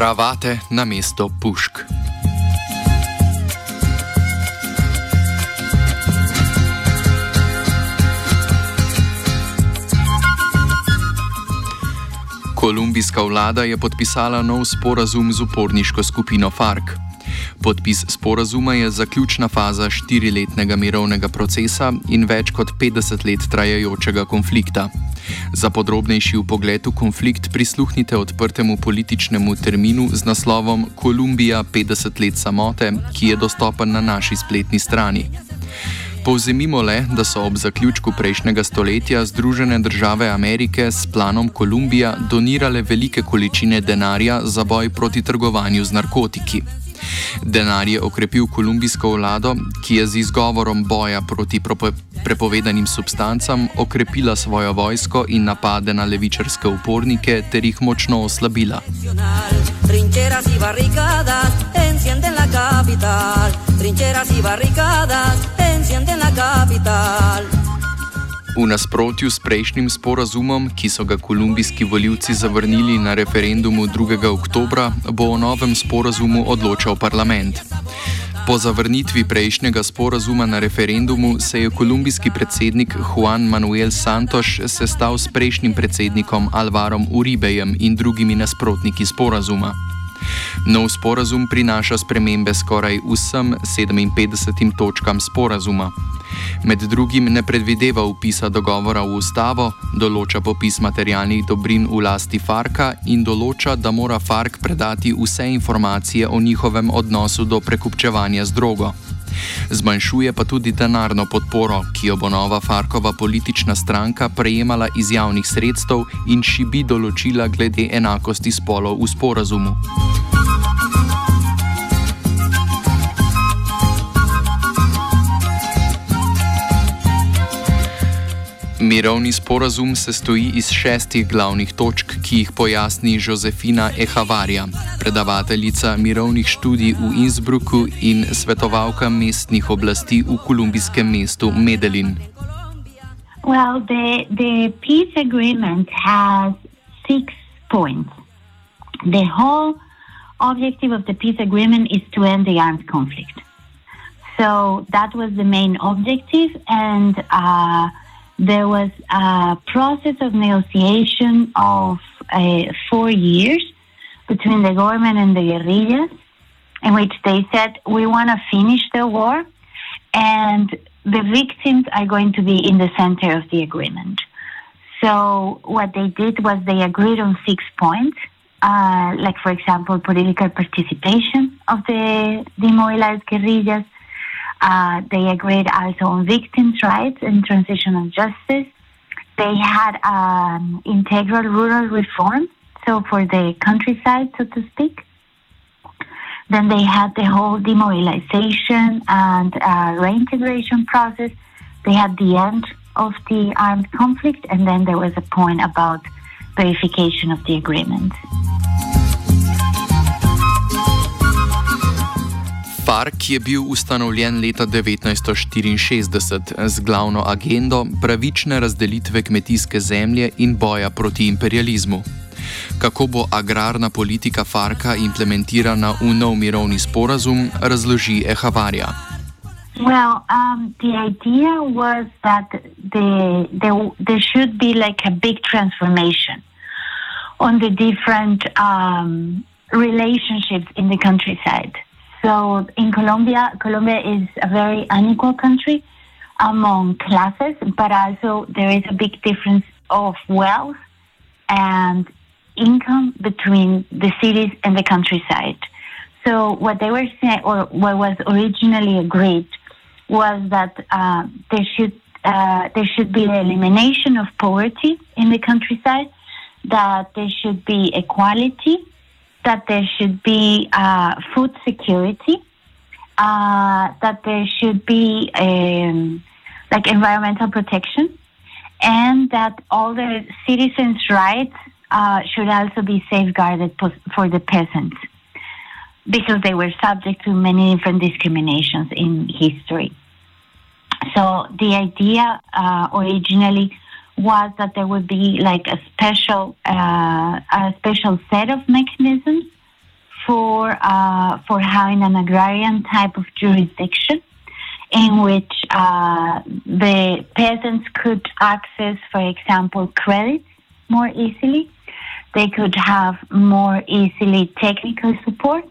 Kravate na mesto pušk. Kolumbijska vlada je podpisala nov sporazum z uporniško skupino FARC. Podpis sporazuma je zaključna faza štiriletnega mirovnega procesa in več kot 50 let trajajočega konflikta. Za podrobnejši upogled v konflikt prisluhnite odprtemu političnemu terminu z naslovom Kolumbija 50 let samote, ki je dostopen na naši spletni strani. Povzemimo le, da so ob zaključku prejšnjega stoletja Združene države Amerike s planom Kolumbija donirale velike količine denarja za boj proti trgovanju z narkotiki. Denar je okrepil kolumbijsko vlado, ki je z izgovorom boja proti prepovedanim substancam okrepila svojo vojsko in napade na levičarske upornike ter jih močno oslabila. Trincheras y barricadas encienden la capital. Trincheras y barricadas encienden la capital. V nasprotju s prejšnjim sporazumom, ki so ga kolumbijski voljivci zavrnili na referendumu 2. oktober, bo o novem sporazumu odločal parlament. Po zavrnitvi prejšnjega sporazuma na referendumu se je kolumbijski predsednik Juan Manuel Santos sestal s prejšnjim predsednikom Alvarom Uribejem in drugimi nasprotniki sporazuma. Nov sporazum prinaša spremembe skoraj vsem 57 točkam sporazuma. Med drugim ne predvideva upisa dogovora v ustavo, določa popis materialnih dobrin v lasti Farka in določa, da mora Fark predati vse informacije o njihovem odnosu do prekupčevanja z drogo. Zmanjšuje pa tudi denarno podporo, ki jo bo nova Farkova politična stranka prejemala iz javnih sredstev in šibi določila glede enakosti spolov v sporazumu. Mirovni sporazum se stoji iz šestih glavnih točk, ki jih pojasni Josefina Ehavarja, predavateljica mirovnih študij v Innsbrucku in svetovalka mestnih oblasti v kolumbijskem mestu Medellin. Well, the, the peace agreement has six points. The whole objective of the peace agreement is to end the armed conflict. So that was the main objective, and uh, there was a process of negotiation of uh, four years between the government and the guerrillas, in which they said, We want to finish the war, and the victims are going to be in the center of the agreement. So, what they did was they agreed on six points. Uh, like, for example, political participation of the demobilized guerrillas, uh, they agreed also on victims' rights and transitional justice. They had um, integral rural reform, so for the countryside, so to speak. Then they had the whole demobilization and uh, reintegration process. They had the end of the armed conflict, and then there was a point about verification of the agreement. Park je bil ustanovljen leta 1964 z glavno agendo pravične razdelitve kmetijske zemlje in boja proti imperializmu. Kako bo agrarna politika Farka implementirana v nov mirovni sporazum, razloži Ehavarja. Well, um, the idea was that the, the, there should be like a big transformation on the different um, relationships in the countryside. So in Colombia, Colombia is a very unequal country among classes, but also there is a big difference of wealth and income between the cities and the countryside. So what they were saying, or what was originally agreed, was that uh, there should uh, there should be the elimination of poverty in the countryside, that there should be equality, that there should be uh, food security, uh, that there should be um, like environmental protection, and that all the citizens' rights uh, should also be safeguarded for the peasants because they were subject to many different discriminations in history. So the idea uh, originally was that there would be like a special uh, a special set of mechanisms for uh, for having an agrarian type of jurisdiction in which uh, the peasants could access, for example, credit more easily. They could have more easily technical support.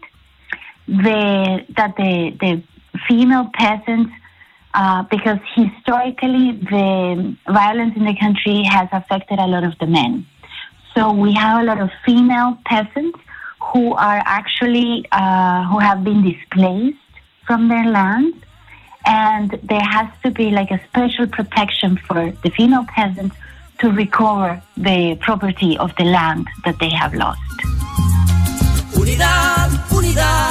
The, that the, the female peasants uh, because historically the violence in the country has affected a lot of the men. So we have a lot of female peasants who are actually uh, who have been displaced from their land, and there has to be like a special protection for the female peasants to recover the property of the land that they have lost. Unidad, unidad,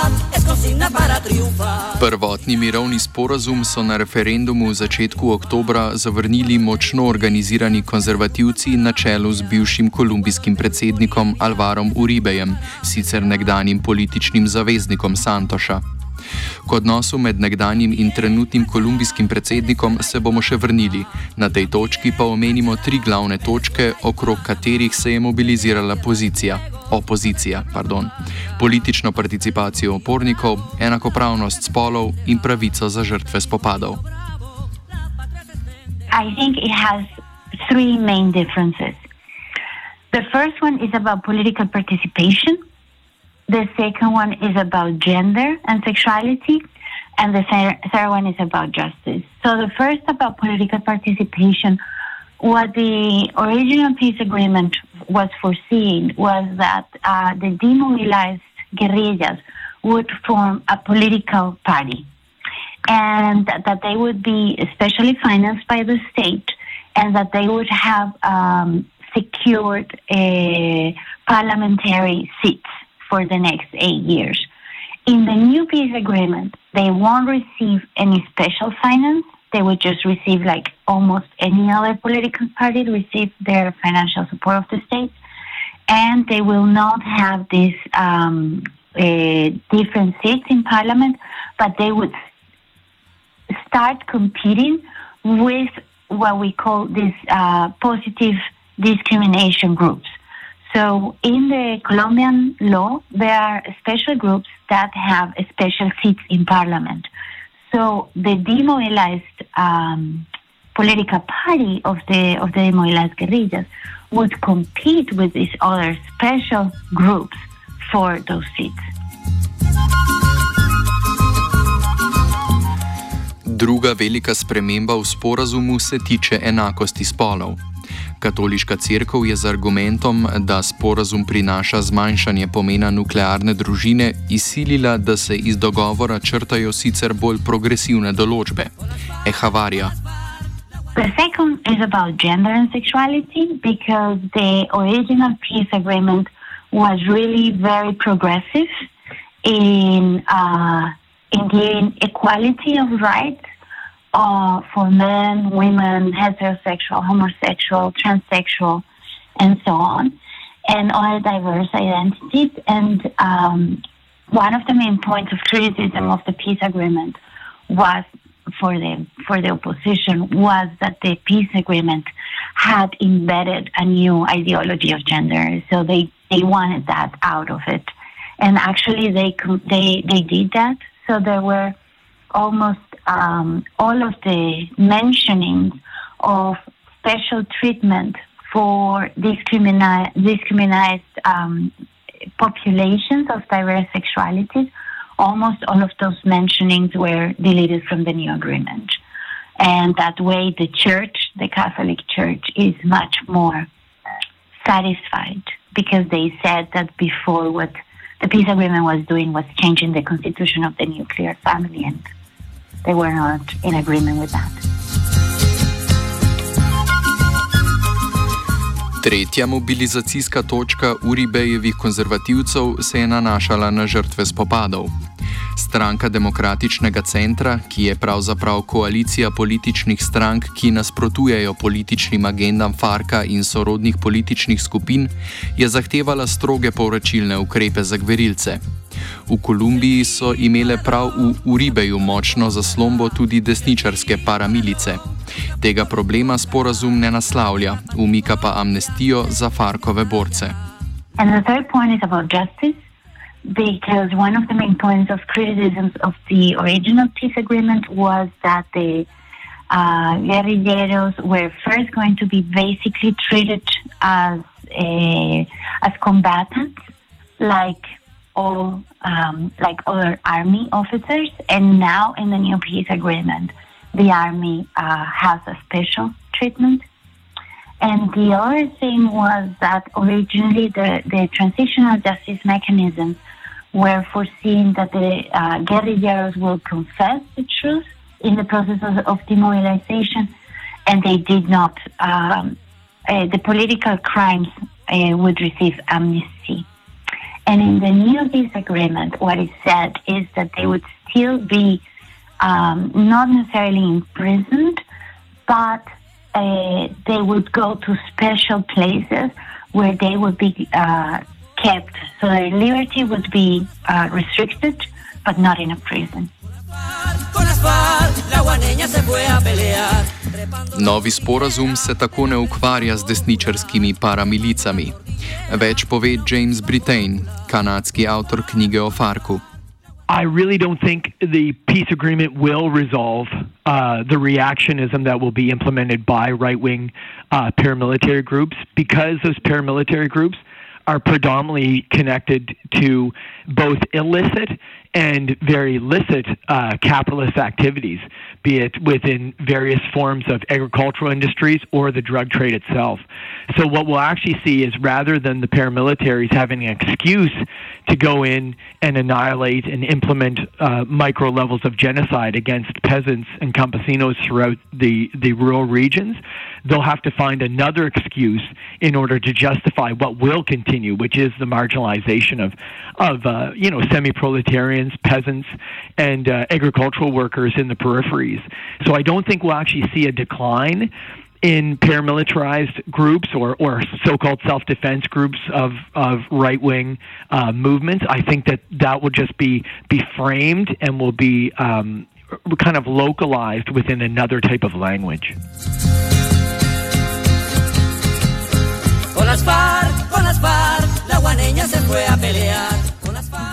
Prvotni mirovni sporazum so na referendumu v začetku oktobra zavrnili močno organizirani konzervativci na čelu z bivšim kolumbijskim predsednikom Alvarom Uribejem, sicer nekdanjim političnim zaveznikom Santoša. K odnosu med nekdanjim in trenutnim kolumbijskim predsednikom se bomo še vrnili. Na tej točki pa omenimo tri glavne točke, okrog katerih se je mobilizirala pozicija. Opozicija, pardon. Politično participacijo opornikov, enakopravnost spolov in pravico za žrtve spopadov. I think it has three main differences. The first one is about political participation. The second one is about gender and sexuality. And the third one is about justice. So the first about political participation, what the original peace agreement was foreseeing was that uh, the demobilized guerrillas would form a political party and that they would be especially financed by the state and that they would have um, secured uh, parliamentary seats for the next eight years. In the new peace agreement, they won't receive any special finance. They would just receive, like almost any other political party, receive their financial support of the state. And they will not have these um, uh, different seats in parliament, but they would start competing with what we call these uh, positive discrimination groups. So in the Colombian law, there are special groups that have special seats in parliament. So the demobilized um, political party of the of the demobilized guerrillas would compete with these other special groups for those seats. Druga velika sprememba v sporazumu se tiče enakosti spolov. Katoliška crkva je z argumentom, da sporazum prinaša zmanjšanje pomena nuklearne družine, izsilila, da se iz dogovora črtajo sicer bolj progresivne določbe. Ehavarja. The second is about gender and sexuality because the original peace agreement was really very progressive in, uh, in giving equality of rights uh, for men, women, heterosexual, homosexual, transsexual, and so on, and all diverse identities. And um, one of the main points of criticism of the peace agreement was for the for the opposition was that the peace agreement had embedded a new ideology of gender. So they, they wanted that out of it, and actually they they they did that. So there were almost um, all of the mentionings of special treatment for discrimina- discriminated um, populations of diverse sexualities almost all of those mentionings were deleted from the new agreement. And that way, the church, the Catholic Church, is much more satisfied because they said that before what the peace agreement was doing was changing the constitution of the nuclear family, and they were not in agreement with that. Tretja mobilizacijska točka Uribejevih konzervativcev se je nanašala na žrtve spopadov. Stranka Demokratičnega centra, ki je pravzaprav koalicija političnih strank, ki nasprotujejo političnim agendam Farka in sorodnih političnih skupin, je zahtevala stroge povračilne ukrepe za gverilce. V Kolumbiji so imele prav v Uribeju močno zaslombo tudi desničarske paramilice. Tega problema sporazum ne naslavlja, umika pa amnestijo za Farkove borce. Because one of the main points of criticism of the original peace agreement was that the uh, guerrilleros were first going to be basically treated as a, as combatants, like all um, like other army officers, and now in the new peace agreement, the army uh, has a special treatment. And the other thing was that originally the, the transitional justice mechanisms were foreseen that the uh, guerrilleros will confess the truth in the process of, of demobilization, and they did not. Um, uh, the political crimes uh, would receive amnesty. And in the new peace agreement, what is said is that they would still be um, not necessarily imprisoned, but uh, they would go to special places where they would be uh, kept. So their liberty would be uh, restricted, but not in a prison. Novi sporazum se tako ne ukvarja z desničarskimi paramilicami. Več pove James Brittain, kanadski avtor knjige o Farku. I really don't think the peace agreement will resolve uh, the reactionism that will be implemented by right wing uh, paramilitary groups because those paramilitary groups are predominantly connected to both illicit and very licit uh, capitalist activities, be it within various forms of agricultural industries or the drug trade itself. So, what we'll actually see is rather than the paramilitaries having an excuse to go in and annihilate and implement uh, micro levels of genocide against peasants and campesinos throughout the, the rural regions, they'll have to find another excuse in order to justify what will continue, which is the marginalization of, of uh, you know, semi-proletarians, peasants, and uh, agricultural workers in the peripheries. So I don't think we'll actually see a decline in paramilitarized groups or, or so-called self-defense groups of, of right-wing uh, movements. I think that that will just be be framed and will be um, kind of localized within another type of language.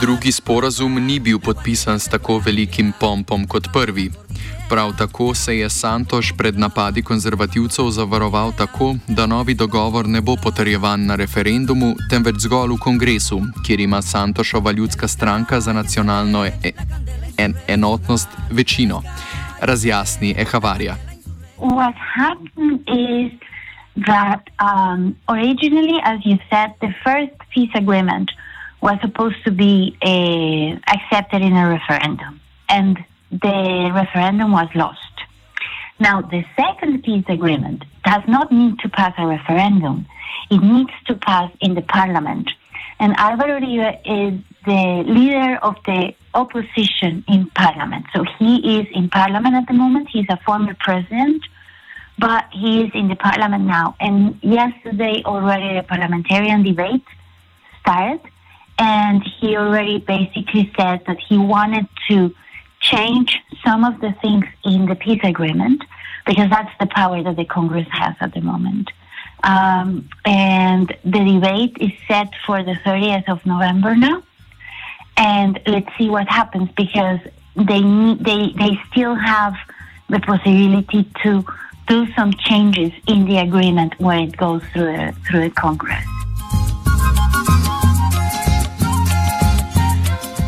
Drugi sporazum ni bil podpisan s tako velikim pompom kot prvi. Prav tako se je Santoš pred napadi konzervativcev zavaroval tako, da novi dogovor ne bo potrjevan na referendumu, temveč zgolj v kongresu, kjer ima Santošova ljudska stranka za nacionalno e en enotnost večino. Razjasni Ehavarja. What happened is that um, originally, as you said, the first peace agreement was supposed to be uh, accepted in a referendum. And the referendum was lost. Now, the second peace agreement does not need to pass a referendum. It needs to pass in the parliament. And Alvaro Uribe is the leader of the opposition in parliament. So he is in parliament at the moment. He's a former president, but he is in the parliament now. And yesterday already a parliamentarian debate started and he already basically said that he wanted to change some of the things in the peace agreement because that's the power that the Congress has at the moment. Um, and the debate is set for the 30th of November now. And let's see what happens because they need, they they still have the possibility to do some changes in the agreement when it goes through the, through the Congress.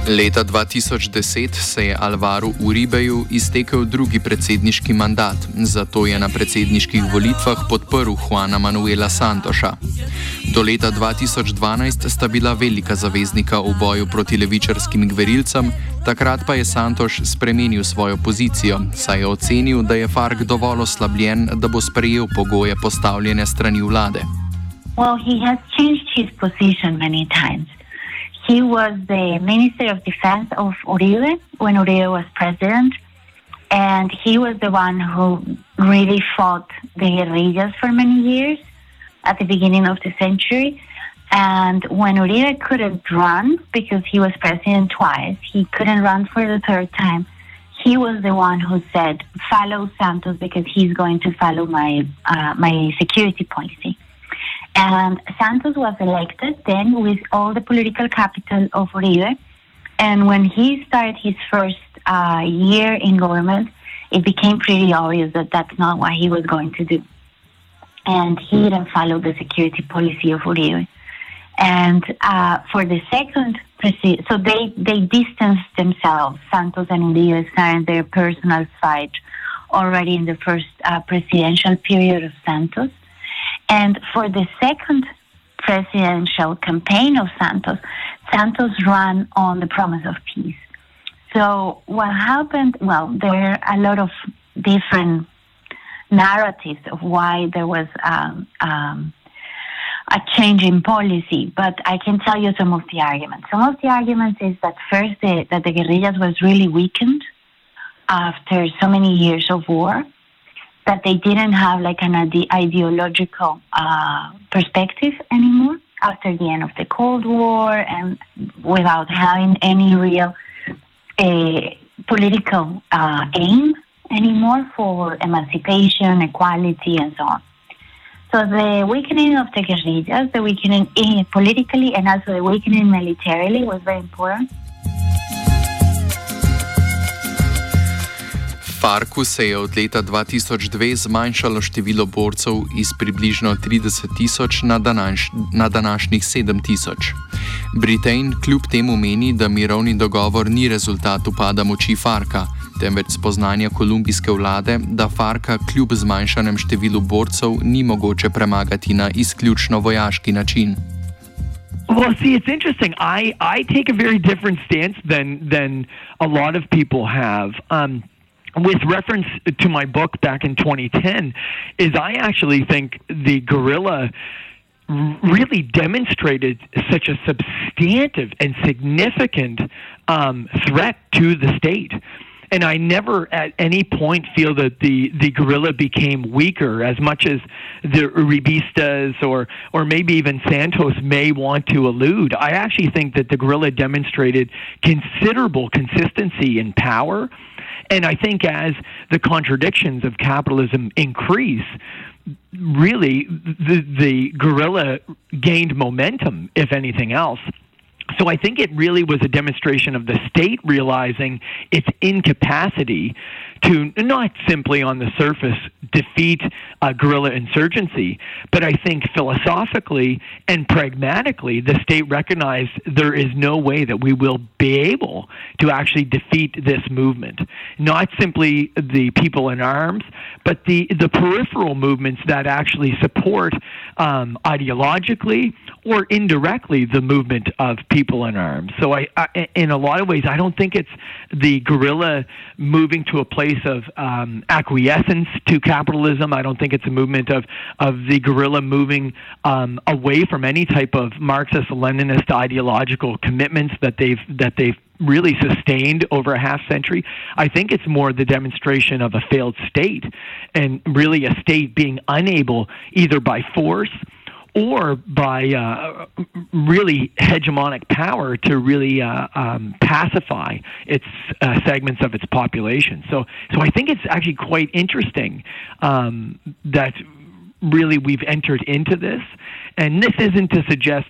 Leta 2010 se je Alvaru Uribeju iztekel drugi predsedniški mandat, zato je na predsedniških volitvah podprl Juana Manuela Santoša. Do leta 2012 sta bila velika zaveznika v boju proti levičarskim gverilcem, takrat pa je Santoš spremenil svojo pozicijo, saj je ocenil, da je Fark dovolj oslabljen, da bo sprejel pogoje postavljene strani vlade. Well, he has changed his position many times. He was the Minister of Defense of Uribe when Uribe was president, and he was the one who really fought the guerrillas for many years at the beginning of the century. And when Uribe couldn't run because he was president twice, he couldn't run for the third time. He was the one who said, "Follow Santos because he's going to follow my uh, my security policy." And Santos was elected then with all the political capital of Uribe. And when he started his first uh, year in government, it became pretty obvious that that's not what he was going to do. And he didn't follow the security policy of Uribe. And uh, for the second presi- so they, they distanced themselves. Santos and Uribe started their personal fight already in the first uh, presidential period of Santos. And for the second presidential campaign of Santos, Santos ran on the promise of peace. So what happened? Well, there are a lot of different narratives of why there was um, um, a change in policy, but I can tell you some of the arguments. Some of the arguments is that first, the, that the guerrillas was really weakened after so many years of war that they didn't have like an ide- ideological uh, perspective anymore after the end of the Cold War and without having any real uh, political uh, aim anymore for emancipation, equality, and so on. So the weakening of the guerrillas, the weakening eh, politically and also the weakening militarily was very important. Farku se je od leta 2002 zmanjšalo število borcev iz približno 30 tisoč na, današ, na današnjih 7 tisoč. Britain kljub temu meni, da mirovni dogovor ni rezultat upada moči Farka, temveč spoznanja kolumbijske vlade, da Farka kljub zmanjšanem številu borcev ni mogoče premagati na izključno vojaški način. Well, see, it's interesting. I, I take a very different stance than than a lot of people have. Um, with reference to my book back in 2010 is I actually think the guerrilla really demonstrated such a substantive and significant um, threat to the state. And I never at any point feel that the, the guerrilla became weaker as much as the Uribistas or, or maybe even Santos may want to allude. I actually think that the guerrilla demonstrated considerable consistency in power and I think as the contradictions of capitalism increase, really the, the guerrilla gained momentum, if anything else. So I think it really was a demonstration of the state realizing its incapacity to not simply on the surface defeat a guerrilla insurgency, but I think philosophically and pragmatically, the state recognized there is no way that we will be able to actually defeat this movement. Not simply the people in arms, but the, the peripheral movements that actually support um, ideologically or indirectly the movement of people in arms. So, I, I, in a lot of ways, I don't think it's the guerrilla moving to a place of um, acquiescence to capitalism. I don't think it's a movement of of the guerrilla moving um, away from any type of Marxist-Leninist ideological commitments that they've that they've really sustained over a half century. I think it's more the demonstration of a failed state and really a state being unable either by force or by uh, really hegemonic power to really uh, um, pacify its uh, segments of its population. So, so I think it's actually quite interesting um, that really we've entered into this, and this isn't to suggest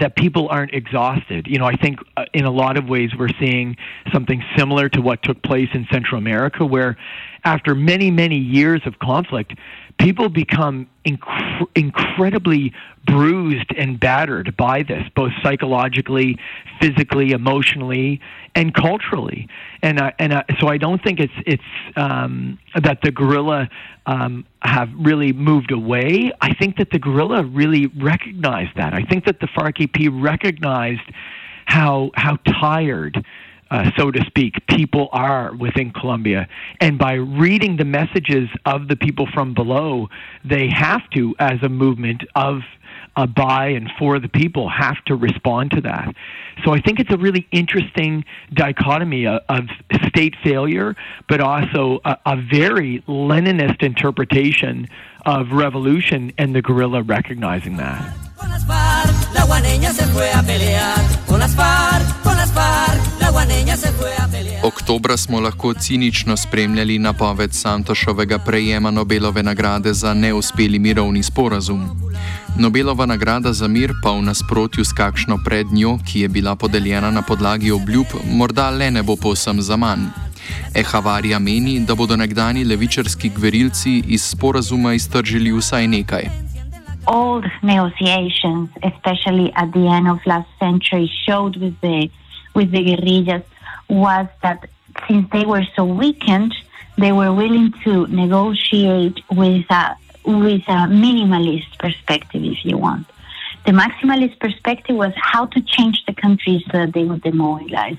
that people aren't exhausted. You know, I think uh, in a lot of ways we're seeing something similar to what took place in Central America, where after many, many years of conflict, people become inc- incredibly bruised and battered by this, both psychologically, physically, emotionally, and culturally. And uh, and uh, so I don't think it's it's um, that the guerrilla um, have really moved away. I think that the guerrilla really recognized that. I think that the FARC-EP recognized how how tired uh, so to speak, people are within Colombia. And by reading the messages of the people from below, they have to, as a movement of uh, by and for the people, have to respond to that. So I think it's a really interesting dichotomy of, state failure, but also a, a very Leninist interpretation of revolution and the guerrilla recognizing that. Oktobra smo lahko cinično spremljali napoved Santošovega prejema Nobelove nagrade za neuspeli mirovni sporazum. Nobelova nagrada za mir pa v nasprotju s kakšno pred njo, ki je bila podeljena na podlagi obljub, morda le ne bo povsem za manj. Ehavarija meni, da bodo nekdani levičarski gverilci iz sporazuma iztržili vsaj nekaj. old negotiations, especially at the end of last century, showed with the with the guerrillas was that since they were so weakened, they were willing to negotiate with a with a minimalist perspective, if you want. The maximalist perspective was how to change the country so that they would demobilize.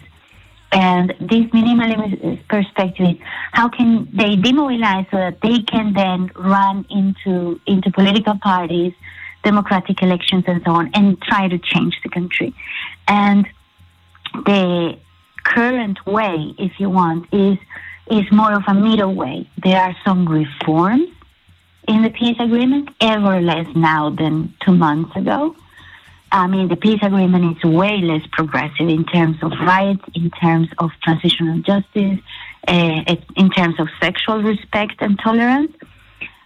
And this minimalist perspective is how can they demobilize so that they can then run into into political parties, democratic elections, and so on, and try to change the country. And the current way, if you want, is is more of a middle way. There are some reforms in the peace agreement, ever less now than two months ago. I mean, the peace agreement is way less progressive in terms of rights, in terms of transitional justice, uh, in terms of sexual respect and tolerance.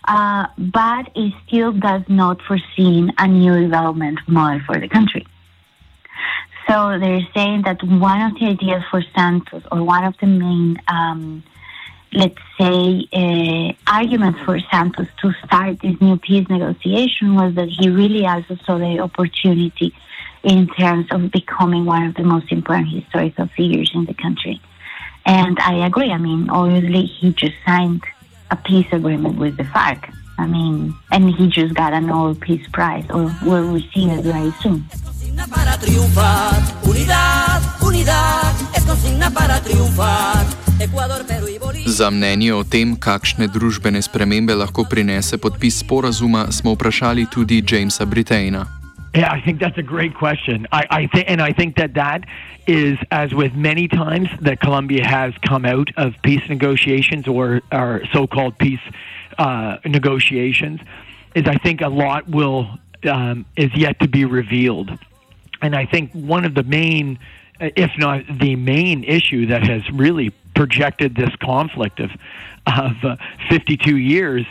Uh, but it still does not foresee a new development model for the country. So they're saying that one of the ideas for Santos, or one of the main um, let's say, uh, argument for Santos to start this new peace negotiation was that he really also saw the opportunity in terms of becoming one of the most important historical figures in the country. And I agree. I mean, obviously, he just signed a peace agreement with the FARC. I mean, and he just got a Nobel Peace Prize, or will receive it very soon. Para triunfar, unidad, unidad, es consigna para triunfar. Ecuador, Perú y Za mnenje o tem, kakšne družbene spremembe lahko prinese podpis sporazuma, smo vprašali tudi Jamesa Britaina. Yeah, I think that's a great question. I, I think, and I think that that is, as with many times that Colombia has come out of peace negotiations or, or so-called peace uh, negotiations, is I think a lot will um, is yet to be revealed, and I think one of the main, if not the main issue that has really projected this conflict of of uh, 52 years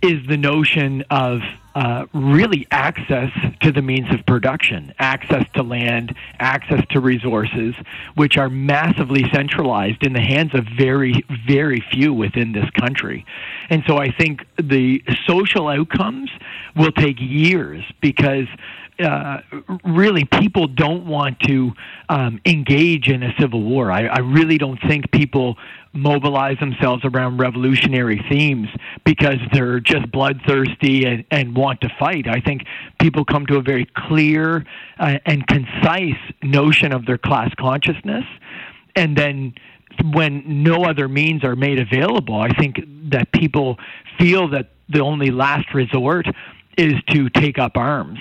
is the notion of uh, really access to the means of production, access to land, access to resources, which are massively centralized in the hands of very, very few within this country. And so I think the social outcomes will take years because uh, really people don't want to um, engage in a civil war. I, I really don't think people mobilize themselves around revolutionary themes because they're just bloodthirsty and, and want to fight. I think people come to a very clear uh, and concise notion of their class consciousness, and then when no other means are made available, I think that people feel that the only last resort is to take up arms.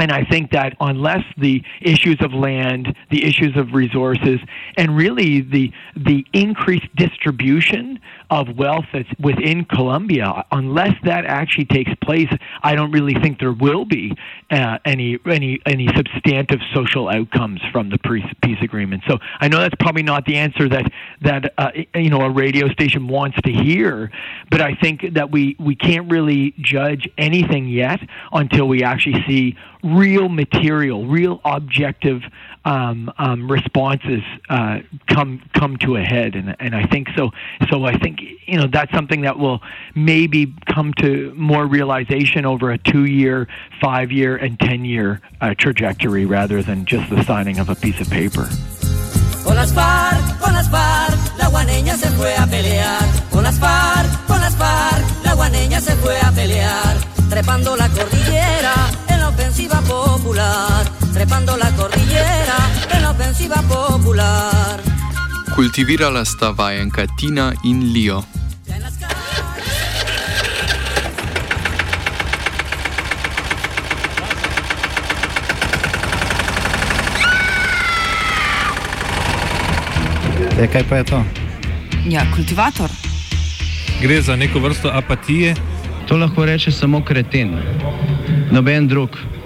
And I think that unless the issues of land, the issues of resources, and really the the increased distribution of wealth that's within Colombia, unless that actually takes place, I don't really think there will be uh, any any any substantive social outcomes from the peace agreement. So I know that's probably not the answer that that uh, you know a radio station wants to hear, but I think that we we can't really judge anything yet until we actually see real material, real objective um, um, responses uh, come come to a head, and and I think so. So I think you know that's something that will maybe come to more realization over a two-year, five-year, and ten-year uh, trajectory rather than just the signing of a piece of paper. Con las con las la guaneña se fue a pelear. Con las con las la guaneña se fue a pelear. Trepando la cordillera popular. Trepando la cordillera en la ofensiva popular. Kultivirala sta vajenka Tina in Lio. E, kaj pa je to? Ja, kultivator. Gre za neko vrsto apatije. To lahko reče samo kreten, noben drug.